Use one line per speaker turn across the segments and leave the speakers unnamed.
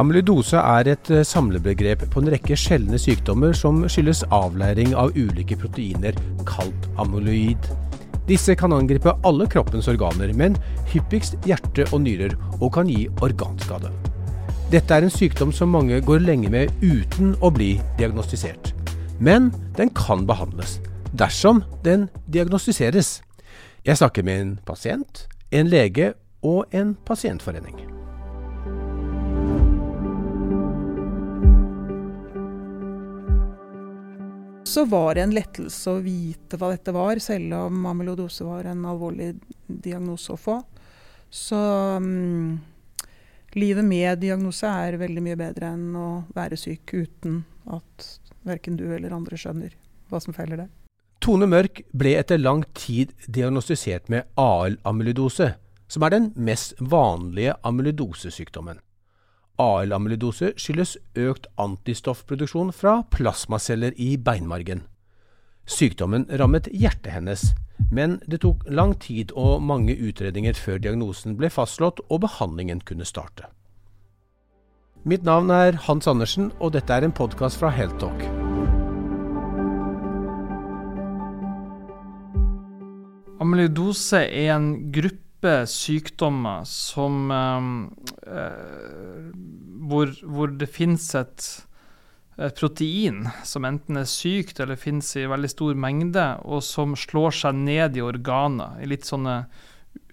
Amyloidose er et eh, samlebegrep på en rekke sjeldne sykdommer som skyldes avleiring av ulike proteiner, kalt amyloid. Disse kan angripe alle kroppens organer, men hyppigst hjerte og nyrer, og kan gi organskade. Dette er en sykdom som mange går lenge med uten å bli diagnostisert. Men den kan behandles, dersom den diagnostiseres. Jeg snakker med en pasient, en lege og en pasientforening.
Så var det en lettelse å vite hva dette var, selv om amyloidose var en alvorlig diagnose å få. Så um, livet med diagnose er veldig mye bedre enn å være syk uten at verken du eller andre skjønner hva som feiler deg.
Tone Mørk ble etter lang tid diagnostisert med AL-amyloidose, som er den mest vanlige amyloidosesykdommen. AL-amyloidose skyldes økt antistoffproduksjon fra plasmaceller i beinmargen. Sykdommen rammet hjertet hennes, men det tok lang tid og mange utredninger før diagnosen ble fastslått og behandlingen kunne starte. Mitt navn er Hans Andersen, og dette er en podkast fra Heltalk.
Amyloidose er en gruppe type sykdommer som eh, hvor, hvor, det finnes et, protein som enten er sykt eller finnes i veldig stor mengde, og som slår seg ned i organer, i litt sånne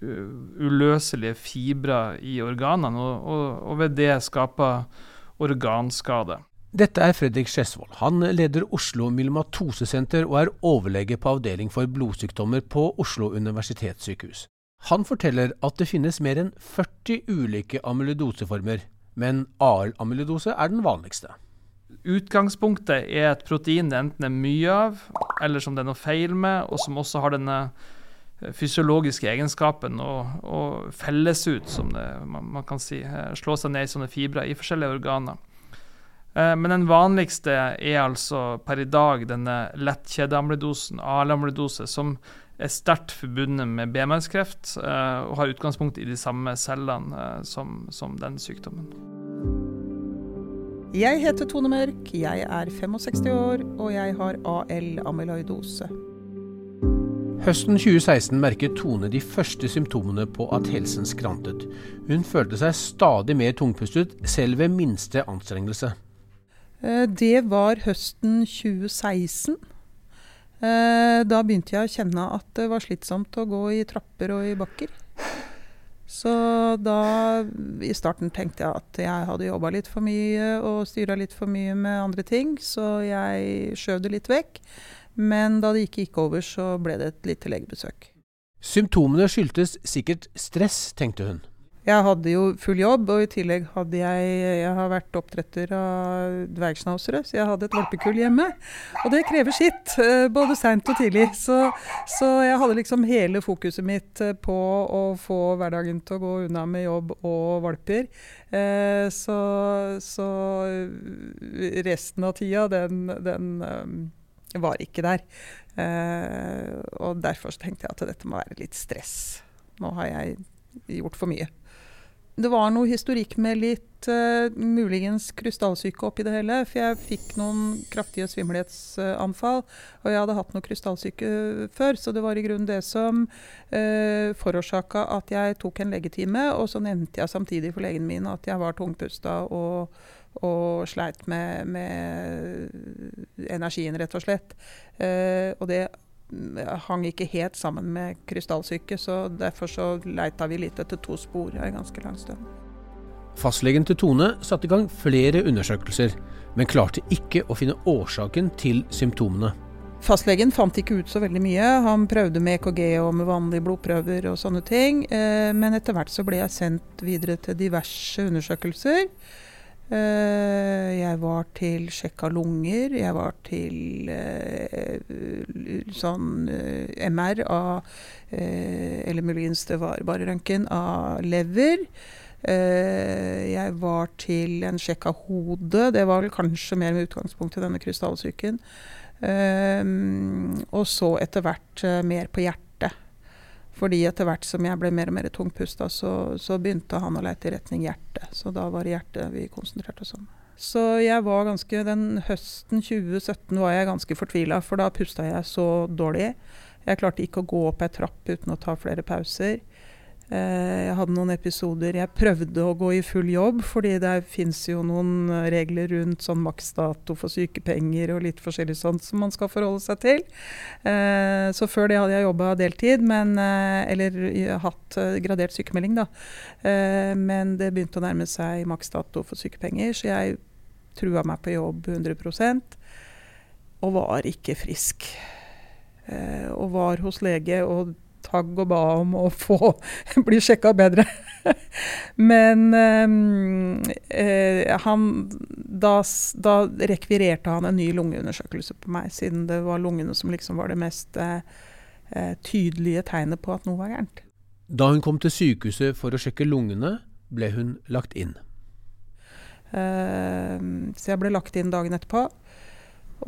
uløselige fibre i organene, og, og, og ved det skaper organskade.
Dette er Fredrik Skjesvold. Han leder Oslo Myelomatosesenter og er overlege på avdeling for blodsykdommer på Oslo universitetssykehus. Han forteller at det finnes mer enn 40 ulike amyloidoseformer, men AL-amyloidose er den vanligste.
Utgangspunktet er et protein det enten er mye av, eller som det er noe feil med, og som også har denne eh, fysiologiske egenskapen å, felles ut, som det, man, man, kan si. Eh, slå seg ned i sånne fibre i forskjellige organer. Eh, men den vanligste er altså per i dag denne lettkjedeamyloidosen, AL-amyloidose, som er sterkt forbundet med BMS-kreft eh, og har utgangspunkt i de samme cellene eh, som, som den sykdommen.
Jeg heter Tone Mørk, jeg er 65 år og jeg har AL-amyloidose.
Høsten 2016 merket Tone de første symptomene på at helsen skrantet. Hun følte seg stadig mer tungpustet, selv ved minste anstrengelse.
Eh, det var høsten 2016. Eh, da begynte jeg å kjenne at det var slitsomt å gå i trapper og i bakker. Så da i starten tenkte jeg at jeg hadde jobba litt for mye og styra litt for mye med andre ting, så jeg skjøv det litt vekk. Men da det ikke gikk over, så ble det et lite legebesøk.
Symptomene skyldtes sikkert stress, tenkte hun.
Jeg hadde jo full jobb, og i tillegg hadde jeg Jeg har vært oppdretter av dvergschnauzere, så jeg hadde et valpekull hjemme. Og det krever sitt, eh, både seint og tidlig. Så, så, jeg hadde liksom hele fokuset mitt eh, på å få hverdagen til å gå unna med jobb og valper. Eh, så, så, resten av tida, den, den var ikke der. og derfor tenkte jeg at dette må være litt stress. Nå har jeg gjort for mye. Det var noe historikk med litt uh, muligens krystallsyke oppi det hele. For jeg fikk noen kraftige svimmelhetsanfall, og jeg hadde hatt noe krystallsyke før. Så det var i grunnen det som uh, forårsaka at jeg tok en legetime. Og så nevnte jeg samtidig for legen min at jeg var tungpusta og, og sleit med, med, energien, rett og slett. Uh, og det hang ikke helt sammen med krystallsyke, så derfor så leita vi litt etter to spor en ganske lang stund.
Fastlegen til Tone satte i gang flere undersøkelser, men klarte ikke å finne årsaken til symptomene.
Fastlegen fant ikke ut så veldig mye. Han prøvde med EKG og med vanlige blodprøver og sånne ting. Eh, men etter hvert så ble jeg sendt videre til diverse undersøkelser. Eh, jeg var til sjekk av lunger. Jeg var til eh, sånn eh, MR av Eller muligens det var bare røntgen av lever. Jeg var til en sjekk av hodet. Det var vel kanskje mer med utgangspunkt i denne krystallsyken. Og så etter hvert mer på hjertet. Fordi etter hvert som jeg ble mer og mer tungpusta, så, så begynte han å leite i retning hjertet. Så da var det hjertet vi konsentrerte oss om. Så jeg var ganske, den høsten 2017 var jeg ganske fortvila, for da pusta jeg så dårlig. Jeg klarte ikke å gå opp ei trapp uten å ta flere pauser. Eh, jeg hadde noen episoder Jeg prøvde å gå i full jobb, fordi det fins jo noen regler rundt sånn maksdato for sykepenger og litt forskjellig sånt som man skal forholde seg til. Eh, så før det hadde jeg jobba deltid, men, eh, eller hatt gradert sykemelding, da. Men det begynte å nærme seg maksdato for sykepenger, så jeg trua meg på jobb 100% og var ikke frisk. Og var hos lege. og tagg og ba om å få bli sjekka bedre. Men eh, han, da, da, rekvirerte han en ny lungeundersøkelse på meg, siden det var lungene som liksom var det mest eh, eh, tydelige tegnet på at noe var gærent.
Da hun kom til sykehuset for å sjekke lungene, ble hun lagt inn.
Eh, så jeg ble lagt inn dagen etterpå.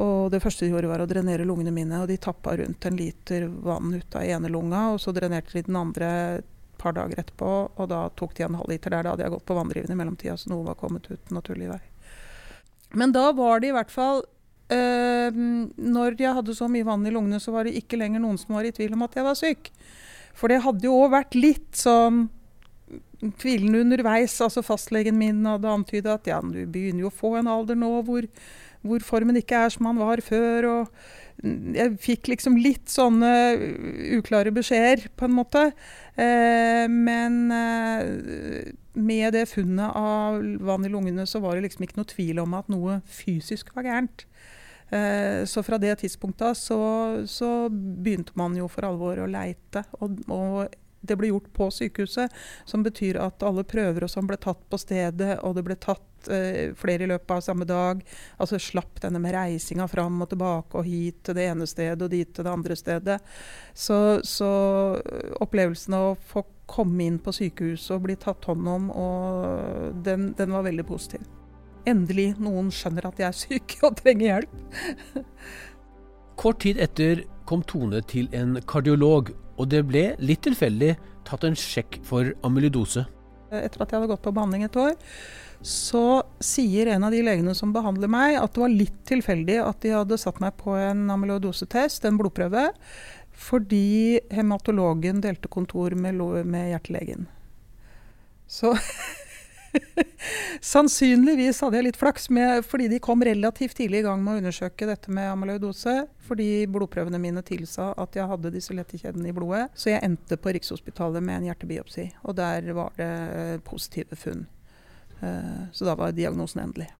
Og det første de gjorde, var å drenere lungene mine. Og de tappa rundt en liter vann ut av ene lunga, og så drenerte de den andre et par dager etterpå. Og da tok de en halv liter der. Da hadde jeg gått på vanndrivende i mellomtida, så noe var kommet ut naturlig vei. Men da var det i hvert fall øh, Når jeg hadde så mye vann i lungene, så var det ikke lenger noen som var i tvil om at jeg var syk. For det hadde jo òg vært litt sånn tvilende underveis. Altså fastlegen min hadde antyda at ja, du begynner jo å få en alder nå hvor hvor formen ikke er som han var før. og Jeg fikk liksom litt sånne uklare beskjeder, på en måte. Eh, men eh, med det funnet av vann i lungene, så var det liksom ikke noe tvil om at noe fysisk var gærent. Eh, så fra det tidspunktet så, så begynte man jo for alvor å leite. Og, og det ble gjort på sykehuset, som betyr at alle prøver og sånn ble tatt på stedet, og det ble tatt eh, flere i løpet av samme dag. Altså slapp denne med reisinga fram og tilbake og hit til det ene stedet og dit til det andre stedet. Så, så opplevelsen av å få komme inn på sykehuset og bli tatt hånd om, den, den var veldig positiv. Endelig noen skjønner at jeg er syk og trenger hjelp.
Kort tid etter kom Tone til en kardiolog og det ble litt tilfeldig tatt en sjekk for amyloidose.
Etter at jeg hadde gått på behandling et år, så sier en av de legene som behandler meg, at det var litt tilfeldig at de hadde satt meg på en amyloidosetest, en blodprøve, fordi hematologen delte kontor med, med hjertelegen. Så Sannsynligvis hadde jeg litt flaks med, fordi de kom relativt tidlig i gang med å undersøke dette med amyloidose. Fordi blodprøvene mine tilsa at jeg hadde disse lette kjedene i blodet. Så jeg endte på Rikshospitalet med en hjertebiopsi, og der var det positive funn. Eh, så da var diagnosen endelig.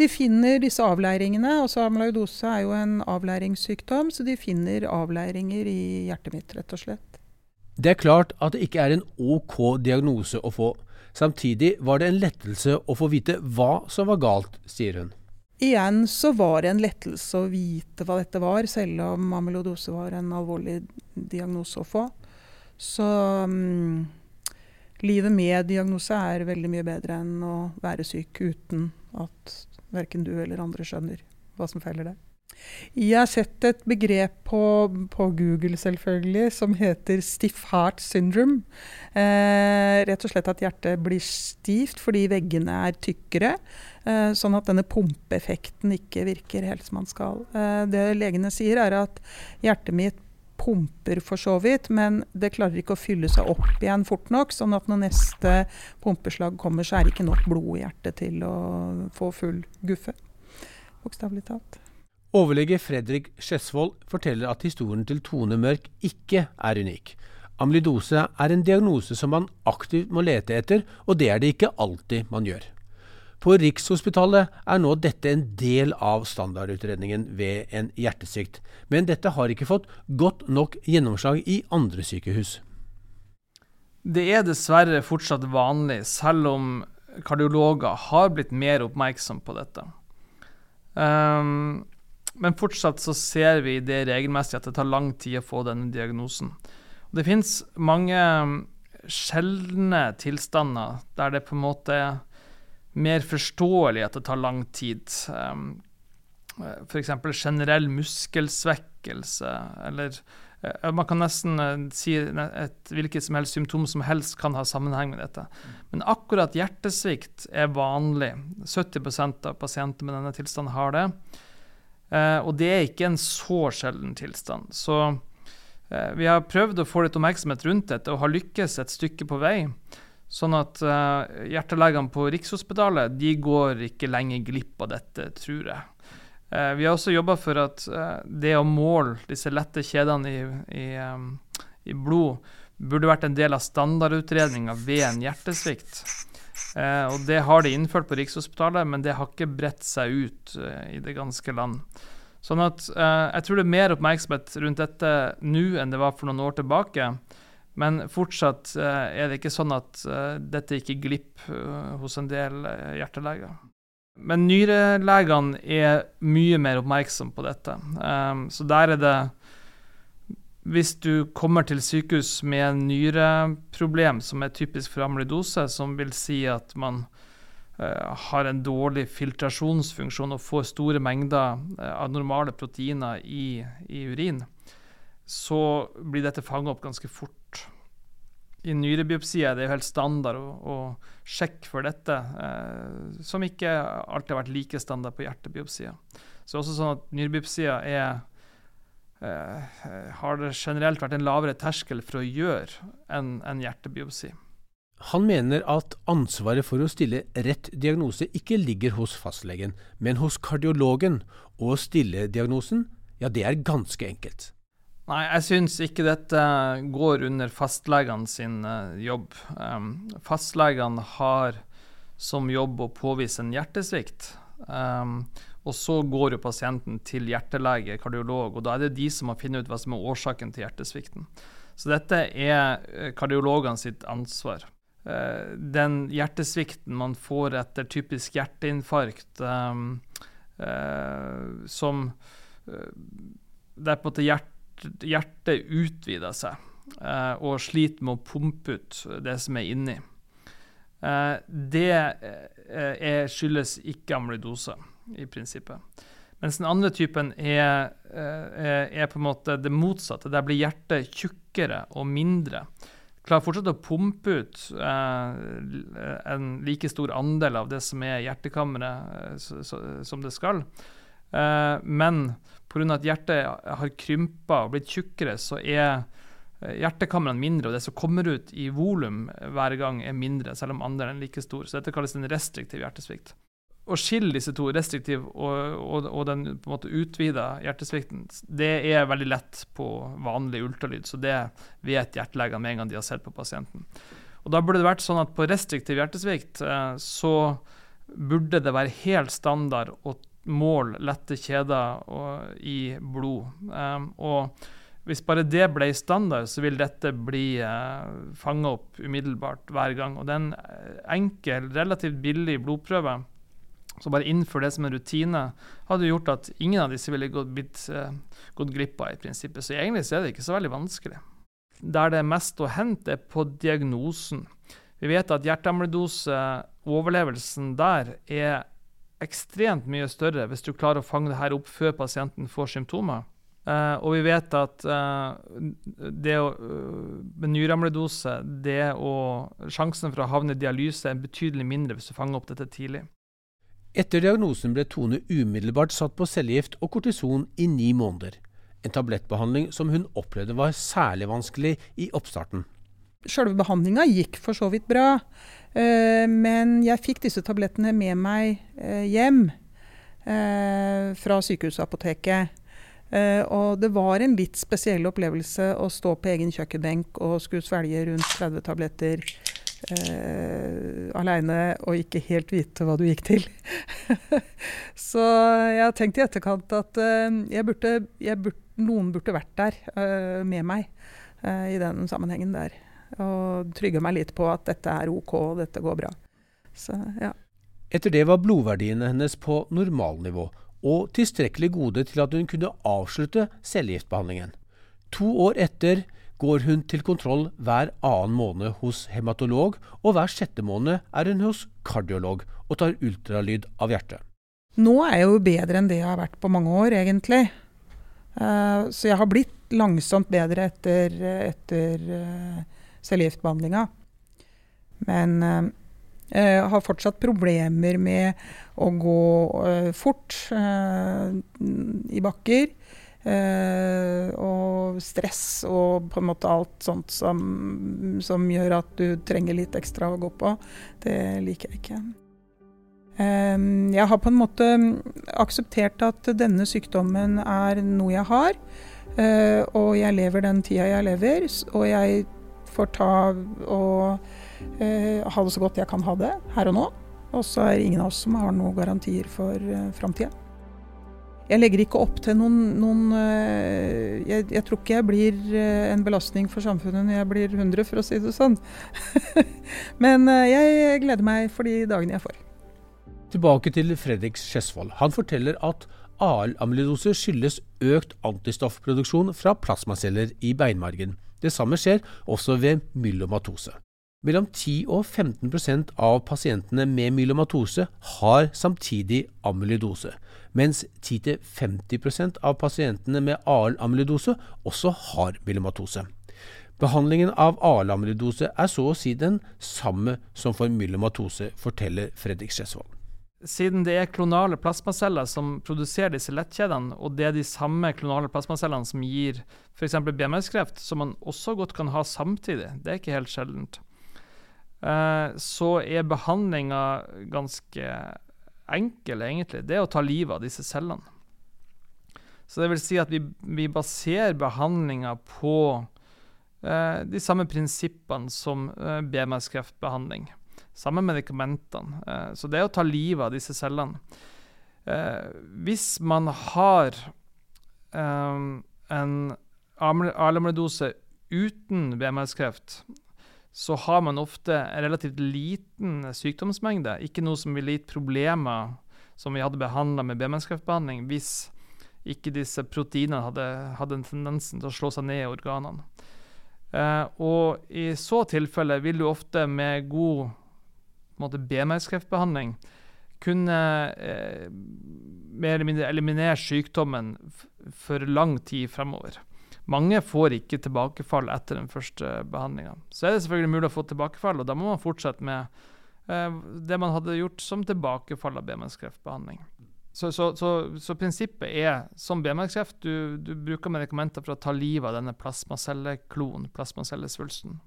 De finner disse avleiringene. altså Amyloidose er jo en avleiringssykdom, så de finner avleiringer i hjertet mitt, rett og slett.
Det er klart at det ikke er en OK diagnose å få. Samtidig var det en lettelse å få vite hva som var galt, sier hun.
Igjen så var det en lettelse å vite hva dette var, selv om amyloidose var en alvorlig diagnose å få. Så um, livet med diagnose er veldig mye bedre enn å være syk uten at verken du eller andre skjønner hva som feiler deg. Jeg har sett et begrep på, på Google selvfølgelig som heter stiff heart syndrome. Eh, rett og slett at hjertet blir stivt fordi veggene er tykkere. Eh, sånn at denne pumpeeffekten ikke virker helt som man skal. Eh, det legene sier, er at hjertet mitt pumper for så vidt, men det klarer ikke å fylle seg opp igjen fort nok. Sånn at når neste pumpeslag kommer, så er det ikke nok blod i hjertet til å få full guffe. Bokstavelig talt.
Overlege Fredrik Skjesvold forteller at historien til Tone Mørk ikke er unik. Amylidose er en diagnose som man aktivt må lete etter, og det er det ikke alltid man gjør. På Rikshospitalet er nå dette en del av standardutredningen ved en hjertesvikt, men dette har ikke fått godt nok gjennomslag i andre sykehus.
Det er dessverre fortsatt vanlig, selv om kardiologer har blitt mer oppmerksom på dette. Um, men fortsatt så ser vi det regelmessig at det tar lang tid å få denne diagnosen. Og det finnes mange mm, sjeldne tilstander der det på en måte er mer forståelig at det tar lang tid. Um, F.eks. generell muskelsvekkelse eller Eh, man kan nesten eh, si et hvilket som helst symptom som helst kan ha sammenheng med dette. Men akkurat hjertesvikt er vanlig. 70% av pasienter med denne tilstanden har det. Eh, og det er ikke en så sjelden tilstand. Så vi har prøvd å få litt oppmerksomhet rundt dette og har lykkes et stykke på vei. Sånn at hjertelegene på Rikshospitalet de går ikke lenger glipp av dette, tror jeg. Eh, vi har også jobba for at eh, det å måle disse lette kjedene i, i, i blod burde vært en del av standardutredninga ved en hjertesvikt. Eh, og Det har de innført på Rikshospitalet, men det har ikke bredt seg ut i det ganske land. Sånn at Jeg tror det er mer oppmerksomhet rundt dette nå enn det var for noen år tilbake. Men fortsatt er det ikke sånn at dette ikke glipper hos en del hjerteleger. Men nyrelegene er mye mer oppmerksom på dette. Så der er det Hvis du kommer til sykehus med en nyreproblem som er typisk for amylidose, som vil si at man uh, har en dårlig filtrasjonsfunksjon og får store mengder uh, av normale proteiner i, i urin, så blir dette fanget opp ganske fort i nyrebiopsier er det jo helt standard å, å sjekke for dette, uh, som ikke alltid har vært like standard på hjertebiopsier. Så det er også sånn at nyrebiopsier er eh, har det generelt vært en lavere terskel for å gjøre enn en hjertebiopsi.
Han mener at ansvaret for å stille rett diagnose ikke ligger hos fastlegen, men hos kardiologen. Og å stille diagnosen, ja, det er ganske enkelt.
Nei, jeg syns ikke dette går under fastlegene sin uh, jobb. Um, fastlegene har som jobb å påvise en hjertesvikt. Um, og så går jo pasienten til hjertelege, kardiolog, og da er det de som må finne ut hva som er årsaken til hjertesvikten. Så dette er eh, kardiologene sitt ansvar. Uh, den hjertesvikten man får etter typisk hjerteinfarkt, uh, som der på en måte hjert, hjertet utvider seg eh, og sliter med å pumpe ut det som er inni. Eh, det eh, skyldes ikke amylidose, i prinsippet. Mens den andre typen er, er, er, på en måte det motsatte. Der blir hjertet tjukkere og mindre. Klarer fortsatt å pumpe ut eh, en like stor andel av det som er hjertekammeret som det skal. Eh, men pga. at hjertet har krympa og blitt tjukkere, så er eh, hjertekamrene mindre, og det som kommer ut i volum hver gang, er mindre, selv om andelen er like stor. Så dette kalles en restriktiv hjertesvikt. Å skille disse to, restriktiv og, og, og den på en måte utvida hjertesvikten, det er veldig lett på vanlig ultralyd. Så det vet hjertelegene med en gang de har sett på pasienten. Og Da burde det vært sånn at på restriktiv hjertesvikt eh, så burde det være helt standard å måle lette kjeder og, i blod. Um, og hvis bare det ble standard, så vil dette bli eh, fanga opp umiddelbart hver gang. Og det er en eh, enkel, relativt billig blodprøve. Så bare innføre det som en rutine hadde gjort at ingen av disse ville gått, blitt, uh, gått glipp av i prinsippet. Så egentlig så er det ikke så veldig vanskelig. Der det er mest å hente, er på diagnosen. Vi vet at hjerteamyldose, overlevelsen der, er ekstremt mye større hvis du klarer å fange det her opp før pasienten får symptomer. Uh, og vi vet at uh, det å, uh, nyreamyldose, det å, sjansen for å havne i dialyse er betydelig mindre hvis du fanger opp dette tidlig.
Etter diagnosen ble Tone umiddelbart satt på cellegift og kortison i ni måneder. En tablettbehandling som hun opplevde var særlig vanskelig i oppstarten.
Sjølve behandlinga gikk for så vidt bra. Eh, men jeg fikk disse tablettene med meg eh, hjem eh, fra sykehusapoteket. Og det var en litt spesiell opplevelse å stå på egen kjøkkenbenk og skulle svelge rundt 30 tabletter eh, aleine og ikke helt vite hva du gikk til. Så jeg har tenkt i etterkant at eh, jeg burde, jeg burde, noen burde vært der eh, med meg i den sammenhengen der og trygge meg litt på at dette er OK, og dette går bra. Så, ja.
Etter det var blodverdiene hennes på normalnivå, og tilstrekkelig gode til at hun kunne avslutte cellegiftbehandlingen. To år etter går hun til kontroll hver annen måned hos hematolog, og hver sjette måned er hun hos kardiolog og tar ultralyd av hjertet.
Nå er jeg jo bedre enn det jeg har vært på mange år, egentlig. Uh, så jeg har blitt langsomt bedre etter, etter uh, cellegiftbehandlinga. Men uh, jeg har fortsatt problemer med å gå fort i bakker. Og stress og på en måte alt sånt som, som gjør at du trenger litt ekstra å gå på. Det liker jeg ikke. Ehm, jeg har på en måte akseptert at denne sykdommen er noe jeg har. Eh, og jeg lever den tida jeg lever, og jeg får ta og eh, ha det så godt jeg kan ha det her og nå. Og så er det ingen av oss som har noen garantier for uh, framtida. Jeg legger ikke opp til noen, noen jeg, jeg, tror ikke jeg blir en belastning for samfunnet når jeg blir 100, for å si det sånn. Men jeg gleder meg for de dagene jeg får.
Tilbake til Fredrik Skjesvold. Han forteller at AL-amylidose skyldes økt antistoffproduksjon fra plasmaceller i beinmargen. Det samme skjer også ved myelomatose. Mellom 10 og 15% av pasientene med myelomatose har samtidig amyloidose, mens 10-50% av pasientene med AL-amylidose også har myelomatose. Behandlingen av AL-amyloidose er så å si den samme som for myelomatose, forteller Fredrik Skjesvold
siden det er klonale plasmaceller som produserer disse lettkjedene, og det er de samme klonale plasmacellene som gir f.eks. BMS-kreft, som man også godt kan ha samtidig, det er ikke helt sjeldent, så er behandlinga ganske enkel, egentlig. Det er å ta livet av disse cellene. Så det vil si at vi, vi baserer behandlinga på eh, de samme prinsippene som eh, BMS-kreftbehandling samme medikamentene. Eh, så det er å ta livet av disse cellene. Eh, hvis man har eh, en ALMR-dose uten BMS-kreft, så har man ofte en relativt liten sykdomsmengde. Ikke noe som ville gitt problemer som vi hadde behandla med BMS-kreftbehandling, hvis ikke disse proteinene hadde, hadde en tendensen til å slå seg ned i organene. Eh, og i så tilfelle vil du ofte med god BMS-kreftbehandling kunne eh, mer eller mindre eliminere sykdommen for lang tid fremover. Mange får ikke tilbakefall etter den første behandlinga. Så er det selvfølgelig mulig å få tilbakefall, og da må man fortsette med eh, det man hadde gjort som tilbakefall av BMS-kreftbehandling. Så, så, så, så, prinsippet er som BMS-kreft, du, du, bruker medikamenter for å ta livet av denne plasmacellekloen, plasmacellesvulsten.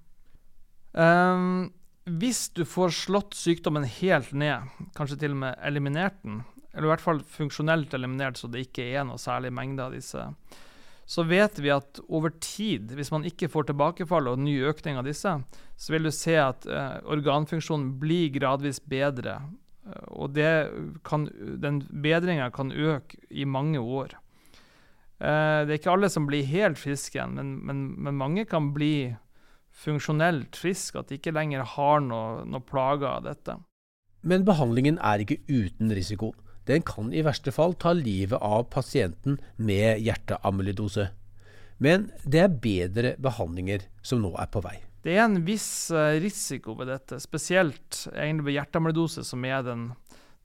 Um, hvis du får slått sykdommen helt ned, kanskje til og med eliminert den, eller i hvert fall funksjonelt eliminert så det ikke er noe særlig mengde av disse, så vet vi at over tid, hvis man ikke får tilbakefall og ny økning av disse, så vil du se at uh, organfunksjonen blir gradvis bedre. Uh, og kan, den bedringa kan øke i mange år. Uh, det er ikke alle som blir helt friske igjen, men, men, men mange kan bli funksjonelt friske, at de ikke lenger har noe, noe plager av dette.
Men behandlingen er ikke uten risiko. Den kan i verste fall ta livet av pasienten med hjerteamylidose. Men det er bedre behandlinger som nå er på vei.
Det er en viss eh, risiko ved dette, spesielt egentlig ved hjerteamylidose, som er den,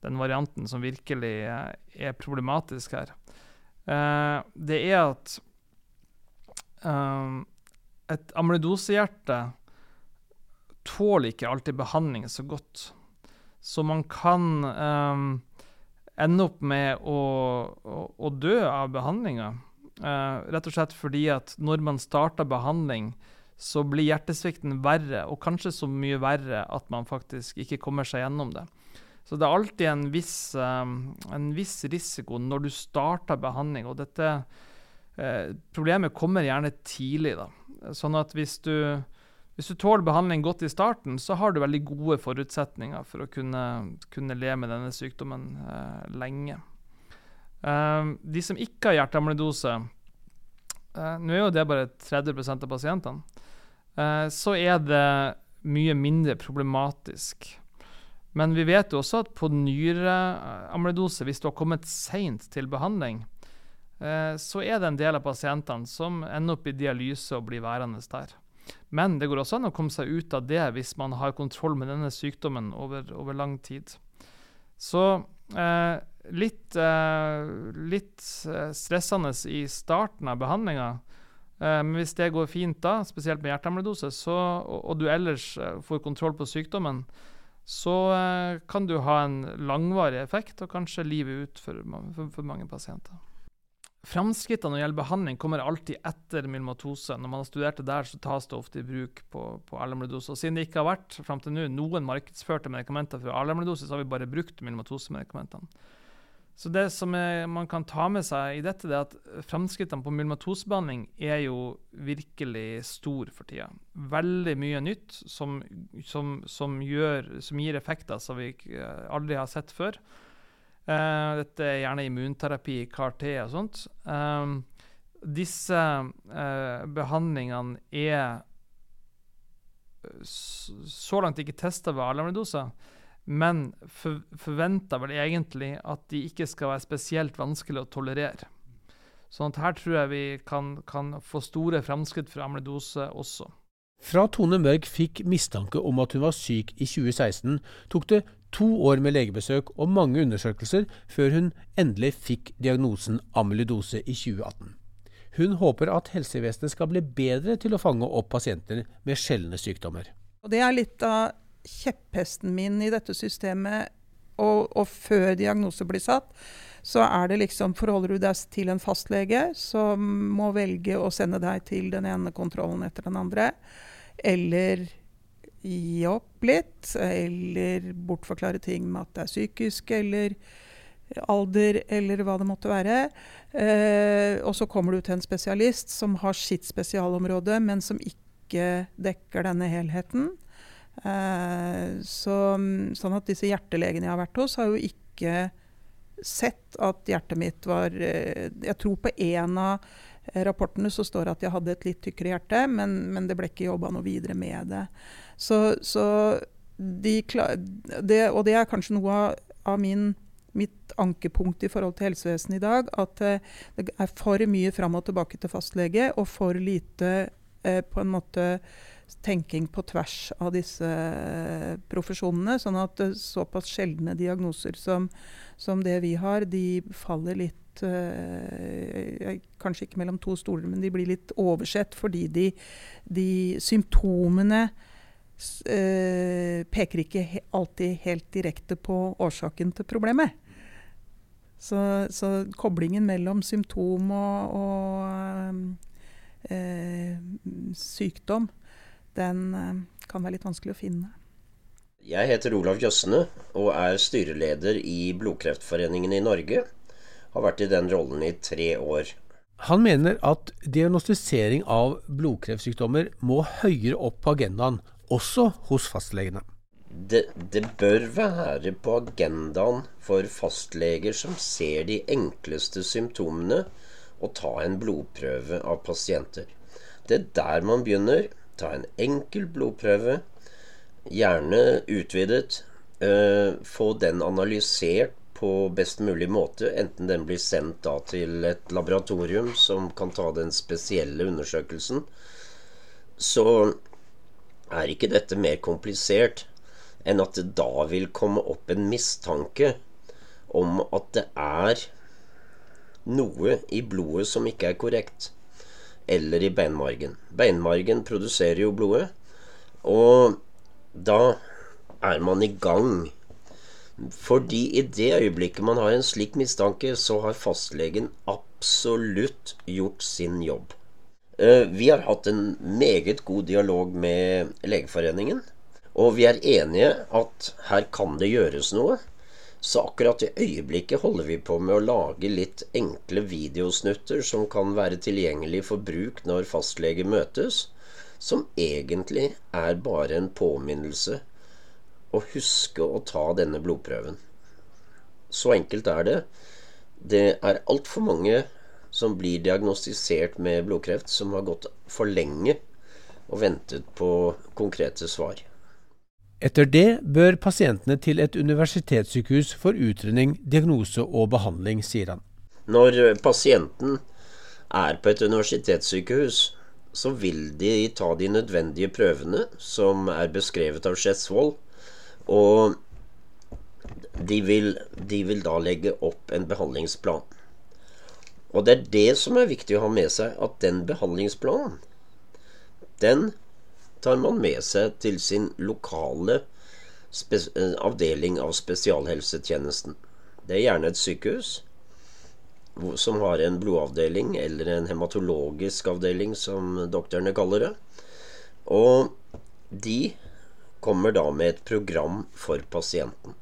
den, varianten som virkelig eh, er problematisk her. Eh, det er at et amylidosehjerte tåler ikke alltid behandling så godt. Så man kan um, ende opp med å, å, å dø av behandlinga. Uh, rett og slett fordi at når man starter behandling, så blir hjertesvikten verre, og kanskje så mye verre at man faktisk ikke kommer seg gjennom det. Så det er alltid en viss, uh, en viss risiko når du starter behandling. Og dette uh, problemet kommer gjerne tidlig. da. Sånn at hvis du, hvis du tåler behandling godt i starten, så har du veldig gode forutsetninger for å kunne, kunne leve med denne sykdommen eh, lenge. Eh, de som ikke har hjerteamyloidose eh, nå er jo det bare 30 av pasientene, eh, så er det mye mindre problematisk. Men vi vet jo også at på nyreamyloidose, hvis du har kommet seint til behandling, Eh, så er det en del av pasientene som ender opp i dialyse og blir værende der. Men det går også an å komme seg ut av det hvis man har kontroll med denne sykdommen over, over lang tid. Så eh, litt, litt stressende i starten av behandlinga. Men hvis det går fint da, spesielt med hjerteamyloidose, og du ellers får kontroll på sykdommen, så kan du ha en langvarig effekt og kanskje livet ut for, for, for mange pasienter. Framskrittene når det gjelder behandling, kommer alltid etter myelomatose. Når man har studert det der, så tas det ofte i bruk på, på alamyloidose. Og siden det ikke har vært frem til nå noen markedsførte medikamenter for alamyloidose, så har vi bare brukt myelomatosemedikamentene. Så det som er, man kan ta med seg i dette, det er at framskrittene på myelomatosebehandling er jo virkelig stor for tida. Veldig mye nytt som, som, som, gjør, som gir effekter som vi aldri har sett før. Uh, dette er gjerne immunterapi, CAR-T og sånt. Um, disse uh, behandlingene er så langt ikke testa ved alarmdoser, men for, forventa vel egentlig at de ikke skal være spesielt vanskelig å tolerere. Sånn at her tror jeg vi kan, kan få store framskritt for amledose også.
Fra Tone Mørk fikk mistanke om at hun var syk i 2016, tok det to år med legebesøk og mange undersøkelser før hun endelig fikk diagnosen amyloidose i 2018. Hun håper at helsevesenet skal bli bedre til å fange opp pasienter med sjeldne sykdommer.
Det er litt av kjepphesten min i dette systemet. Og, og før diagnose blir satt, så er det liksom Forholder du deg til en fastlege som må velge å sende deg til den ene kontrollen etter den andre, eller gi opp litt, eller bortforklare ting med at det er psykisk, eller alder, eller hva det måtte være. Eh, og så kommer du til en spesialist som har sitt spesialområde, men som ikke dekker denne helheten. Eh, så, sånn at disse hjertelegene jeg har vært hos, har jo ikke sett at hjertet mitt var eh, Jeg tror på én av rapportene så står det at jeg hadde et litt tykkere hjerte, men, men det ble ikke jobba noe videre med det. Så, så de det, Og det er kanskje noe av, av min, mitt ankepunkt i forhold til helsevesenet i dag. At eh, det er for mye fram og tilbake til fastlege, og for lite eh, på en måte tenking på tvers av disse eh, profesjonene. Sånn at eh, såpass sjeldne diagnoser som, som, det vi har, de faller litt eh, Kanskje ikke mellom to stoler, men de blir litt oversett fordi de, de symptomene eh, peker ikke he alltid helt direkte på årsaken til problemet. Så, så koblingen mellom symptom og, og eh, sykdom, den eh, kan være litt vanskelig å finne.
Jeg heter Olav Jøssene og er styreleder i Blodkreftforeningen i Norge. Har vært i den rollen i tre år.
Han mener at diagnostisering av blodkreftsykdommer må høyere opp på agendaen, også hos fastlegene.
Det, det, bør være på agendaen for fastleger som ser de enkleste symptomene, å ta en blodprøve av pasienter. Det er der man begynner. Ta en enkel blodprøve, gjerne utvidet. Eh, få den analysert på best mulig måte, enten den blir sendt til et laboratorium som kan ta den spesielle undersøkelsen. Så er ikke dette mer komplisert enn at det da vil komme opp en mistanke om at det er noe i blodet som ikke er korrekt, eller i beinmargen. Beinmargen produserer jo blodet, og da er man i gang. Fordi i det øyeblikket man har en slik mistanke, så har fastlegen absolutt gjort sin jobb. Eh, vi har hatt en meget god dialog med Legeforeningen. Og vi er enige at her kan det gjøres noe. Så akkurat i øyeblikket holder vi på med å lage litt enkle videosnutter som kan være tilgjengelig for bruk når fastlege møtes, som egentlig er bare en påminnelse å huske å ta denne blodprøven. Så enkelt er det. Det er altfor mange som blir diagnostisert med blodkreft, som har gått for lenge og ventet på konkrete svar.
Etter det bør pasientene til et universitetssykehus for utredning, diagnose og behandling, sier han.
Når pasienten er på et universitetssykehus, så vil de ta de nødvendige prøvene som er beskrevet av Skjesvold, og de vil de vil da legge opp en behandlingsplan. Og det er det som er viktig å ha med seg, at den behandlingsplanen, den tar man med seg til sin lokale eh, avdeling av spesialhelsetjenesten. Det er gjerne et sykehus som har en blodavdeling eller en hematologisk avdeling, som doktorene kaller det. Og de kommer da med et program for pasienten.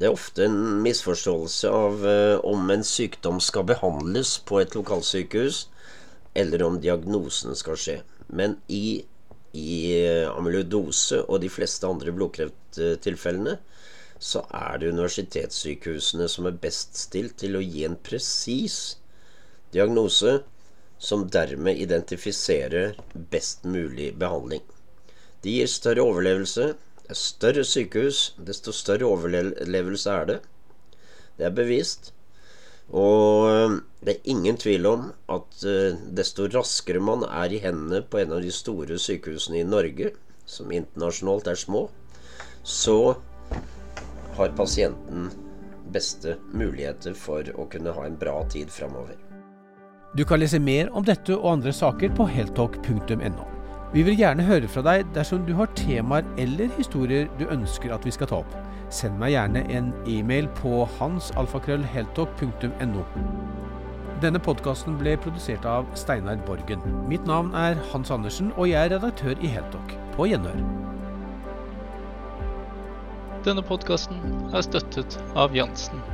Det er ofte en misforståelse av eh, om en sykdom skal behandles på et lokalsykehus, eller om diagnosen skal skje. Men i, i eh, amyloidose og de fleste andre blodkrefttilfellene så er det universitetssykehusene som er best stilt til å gi en presis diagnose som dermed identifiserer best mulig behandling. De gir større overlevelse, større sykehus, desto større overlevelse er det. Det er bevist. Og eh, det er ingen tvil om at eh, desto raskere man er i hendene på en av de store sykehusene i Norge, som internasjonalt er små, så har pasienten beste muligheter for å kunne ha en bra tid framover.
Du kan lese mer om dette og andre saker på heltalk.no. Vi vil gjerne høre fra deg dersom du har temaer eller historier du ønsker at vi skal ta opp. Send meg gjerne en e-mail på hansalfakrøllheltalk.no. Denne podkasten ble produsert av Steinar Borgen. Mitt navn er Hans Andersen, og jeg er redaktør i Heltalk. På gjenhør.
Denne podkasten er støttet av Jansen.